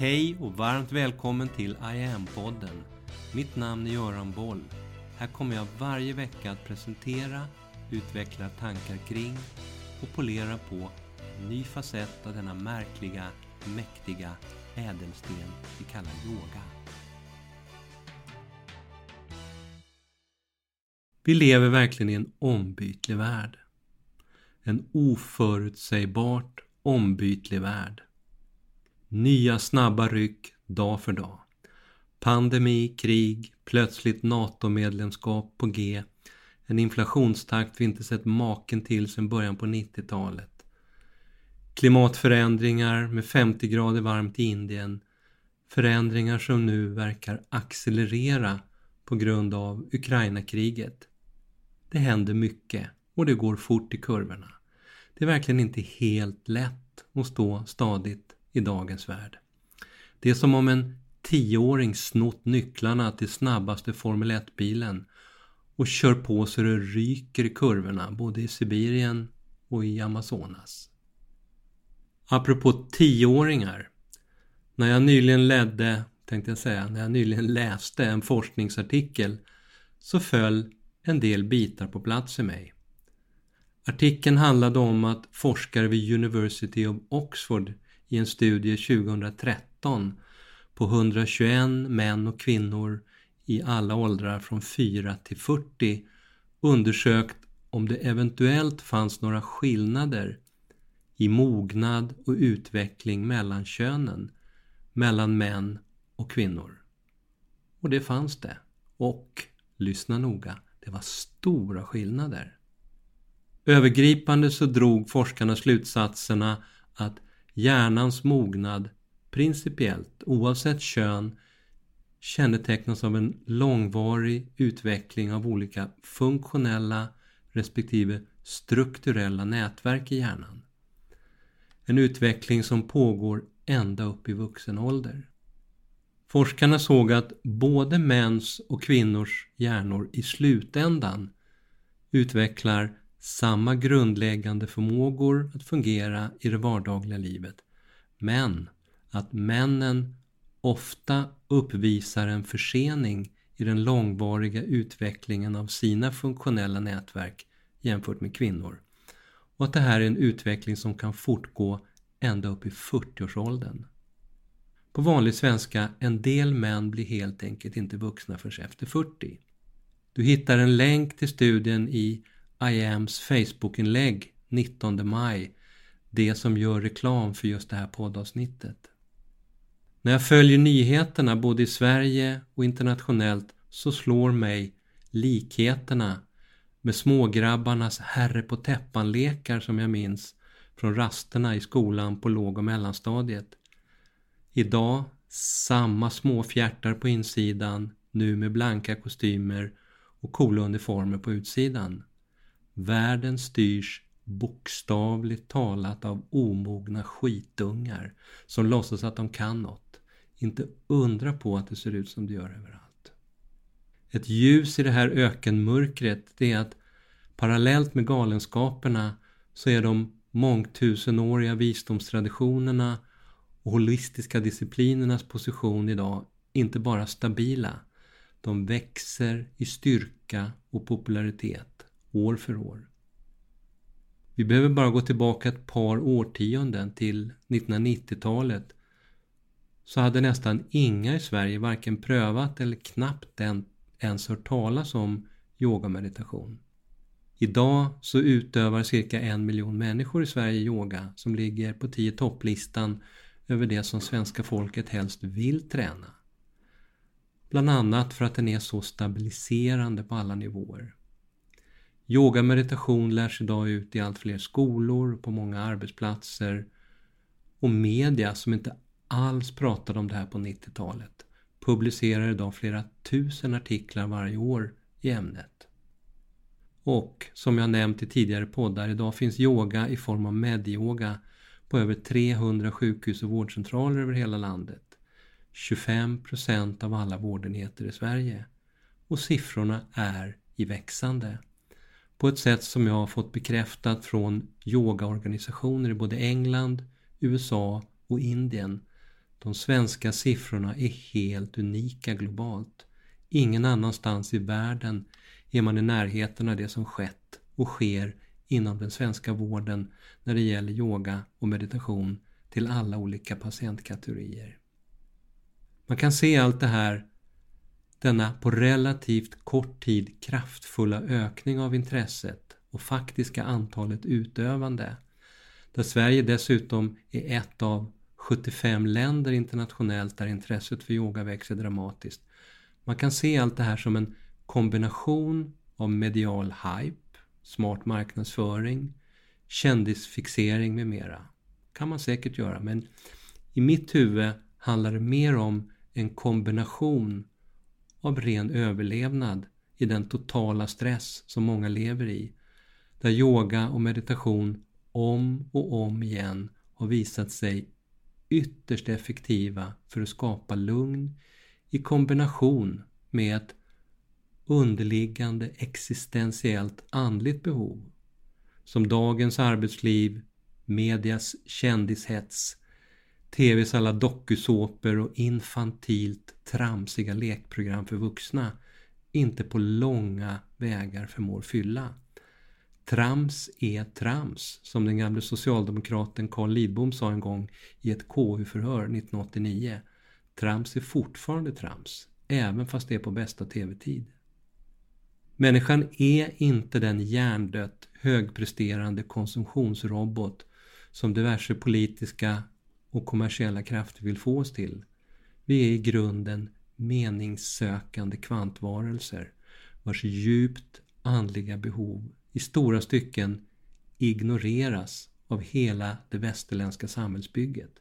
Hej och varmt välkommen till I am-podden. Mitt namn är Göran Boll. Här kommer jag varje vecka att presentera, utveckla tankar kring och polera på en ny facett av denna märkliga, mäktiga ädelsten vi kallar yoga. Vi lever verkligen i en ombytlig värld. En oförutsägbart ombytlig värld. Nya snabba ryck dag för dag. Pandemi, krig, plötsligt NATO-medlemskap på G. En inflationstakt vi inte sett maken till sedan början på 90-talet. Klimatförändringar med 50 grader varmt i Indien. Förändringar som nu verkar accelerera på grund av Ukraina-kriget. Det händer mycket och det går fort i kurvorna. Det är verkligen inte helt lätt att stå stadigt i dagens värld. Det är som om en tioåring snott nycklarna till snabbaste Formel 1-bilen och kör på så det ryker i kurvorna både i Sibirien och i Amazonas. Apropå tioåringar. När jag nyligen ledde, tänkte jag säga, när jag nyligen läste en forskningsartikel så föll en del bitar på plats i mig. Artikeln handlade om att forskare vid University of Oxford i en studie 2013 på 121 män och kvinnor i alla åldrar från 4 till 40 undersökt om det eventuellt fanns några skillnader i mognad och utveckling mellan könen, mellan män och kvinnor. Och det fanns det. Och, lyssna noga, det var stora skillnader. Övergripande så drog forskarna slutsatserna att hjärnans mognad principiellt, oavsett kön, kännetecknas av en långvarig utveckling av olika funktionella respektive strukturella nätverk i hjärnan. En utveckling som pågår ända upp i vuxen ålder. Forskarna såg att både mäns och kvinnors hjärnor i slutändan utvecklar samma grundläggande förmågor att fungera i det vardagliga livet. Men att männen ofta uppvisar en försening i den långvariga utvecklingen av sina funktionella nätverk jämfört med kvinnor. Och att det här är en utveckling som kan fortgå ända upp i 40-årsåldern. På vanlig svenska, en del män blir helt enkelt inte vuxna förrän efter 40. Du hittar en länk till studien i IAMs Facebookinlägg 19 maj, det som gör reklam för just det här poddavsnittet. När jag följer nyheterna både i Sverige och internationellt så slår mig likheterna med smågrabbarnas herre på täppan-lekar som jag minns från rasterna i skolan på låg och mellanstadiet. Idag samma små fjärtar på insidan, nu med blanka kostymer och coola uniformer på utsidan. Världen styrs bokstavligt talat av omogna skitungar som låtsas att de kan något. Inte undra på att det ser ut som det gör överallt. Ett ljus i det här ökenmörkret det är att parallellt med galenskaperna så är de mångtusenåriga visdomstraditionerna och holistiska disciplinernas position idag inte bara stabila, de växer i styrka och popularitet år för år. Vi behöver bara gå tillbaka ett par årtionden till 1990-talet så hade nästan inga i Sverige varken prövat eller knappt ens hört talas om yogameditation. Idag så utövar cirka en miljon människor i Sverige yoga som ligger på tio topplistan över det som svenska folket helst vill träna. Bland annat för att den är så stabiliserande på alla nivåer. Yoga meditation lärs idag ut i allt fler skolor, på många arbetsplatser och media som inte alls pratade om det här på 90-talet publicerar idag flera tusen artiklar varje år i ämnet. Och som jag nämnt i tidigare poddar, idag finns yoga i form av medyoga på över 300 sjukhus och vårdcentraler över hela landet. 25% av alla vårdenheter i Sverige. Och siffrorna är i växande på ett sätt som jag har fått bekräftat från yogaorganisationer i både England, USA och Indien De svenska siffrorna är helt unika globalt. Ingen annanstans i världen är man i närheten av det som skett och sker inom den svenska vården när det gäller yoga och meditation till alla olika patientkategorier. Man kan se allt det här, denna på relativt kort tid kraftfulla ökning av intresset och faktiska antalet utövande, där Sverige dessutom är ett av 75 länder internationellt där intresset för yoga växer dramatiskt. Man kan se allt det här som en kombination av medial hype, smart marknadsföring, kändisfixering med mera. kan man säkert göra men i mitt huvud handlar det mer om en kombination av ren överlevnad i den totala stress som många lever i. Där yoga och meditation om och om igen har visat sig ytterst effektiva för att skapa lugn i kombination med ett underliggande existentiellt andligt behov som dagens arbetsliv, medias kändishets, TVs alla dokusåpor och infantilt tramsiga lekprogram för vuxna inte på långa vägar förmår fylla. Trams är trams, som den gamle socialdemokraten Carl Lidbom sa en gång i ett KU-förhör 1989. Trams är fortfarande trams, även fast det är på bästa TV-tid. Människan är inte den hjärndött högpresterande konsumtionsrobot som diverse politiska och kommersiella krafter vill få oss till. Vi är i grunden meningssökande kvantvarelser vars djupt andliga behov i stora stycken ignoreras av hela det västerländska samhällsbygget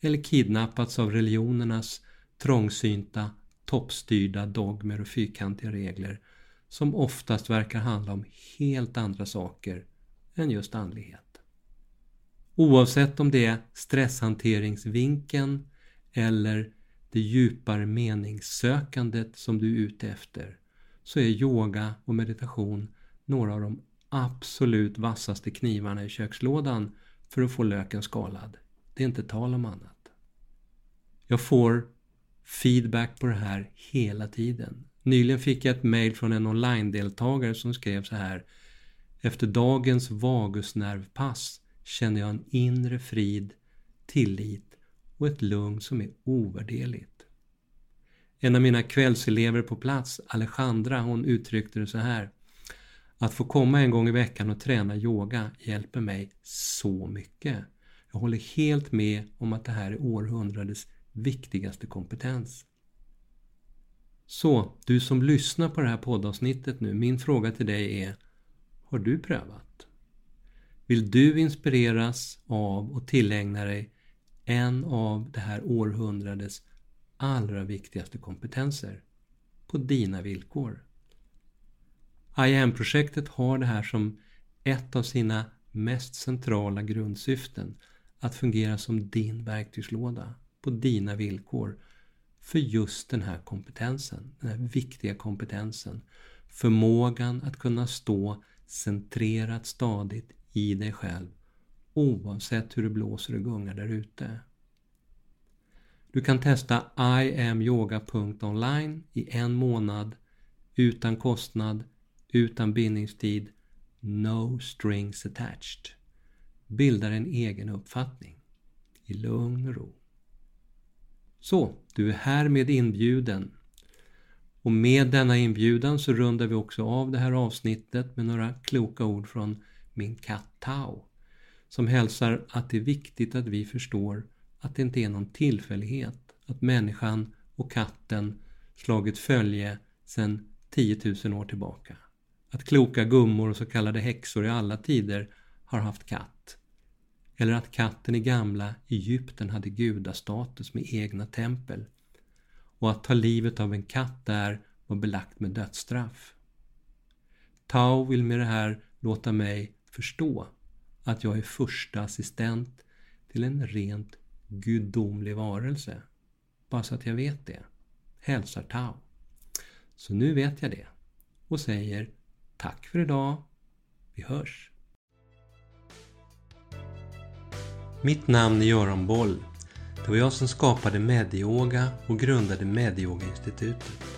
eller kidnappats av religionernas trångsynta, toppstyrda dogmer och fyrkantiga regler som oftast verkar handla om helt andra saker än just andlighet. Oavsett om det är stresshanteringsvinkeln eller det djupare meningssökandet som du är ute efter så är yoga och meditation några av de absolut vassaste knivarna i kökslådan för att få löken skalad. Det är inte tal om annat. Jag får feedback på det här hela tiden. Nyligen fick jag ett mail från en online-deltagare som skrev så här Efter dagens vagusnervpass känner jag en inre frid, tillit och ett lugn som är ovärderligt. En av mina kvällselever på plats, Alejandra, hon uttryckte det så här att få komma en gång i veckan och träna yoga hjälper mig så mycket. Jag håller helt med om att det här är århundradets viktigaste kompetens. Så, du som lyssnar på det här poddavsnittet nu, min fråga till dig är Har du prövat? Vill du inspireras av och tillägna dig en av det här århundradets allra viktigaste kompetenser på dina villkor? IAM-projektet har det här som ett av sina mest centrala grundsyften. Att fungera som din verktygslåda på dina villkor för just den här kompetensen, den här viktiga kompetensen. Förmågan att kunna stå centrerat stadigt i dig själv oavsett hur det blåser och gungar där ute. Du kan testa iamyoga.online i en månad utan kostnad utan bindningstid, no strings attached. Bildar en egen uppfattning i lugn och ro. Så, du är härmed inbjuden. Och med denna inbjudan så rundar vi också av det här avsnittet med några kloka ord från min katt Tao som hälsar att det är viktigt att vi förstår att det inte är någon tillfällighet att människan och katten slagit följe sedan 10 000 år tillbaka att kloka gummor och så kallade häxor i alla tider har haft katt. Eller att katten i gamla Egypten hade gudastatus med egna tempel. Och att ta livet av en katt där var belagt med dödsstraff. Tao vill med det här låta mig förstå att jag är första assistent till en rent gudomlig varelse. Bara så att jag vet det. Hälsar Tao. Så nu vet jag det och säger Tack för idag. Vi hörs. Mitt namn är Göran Boll. Det var jag som skapade Medyoga och grundade Medyoga-institutet.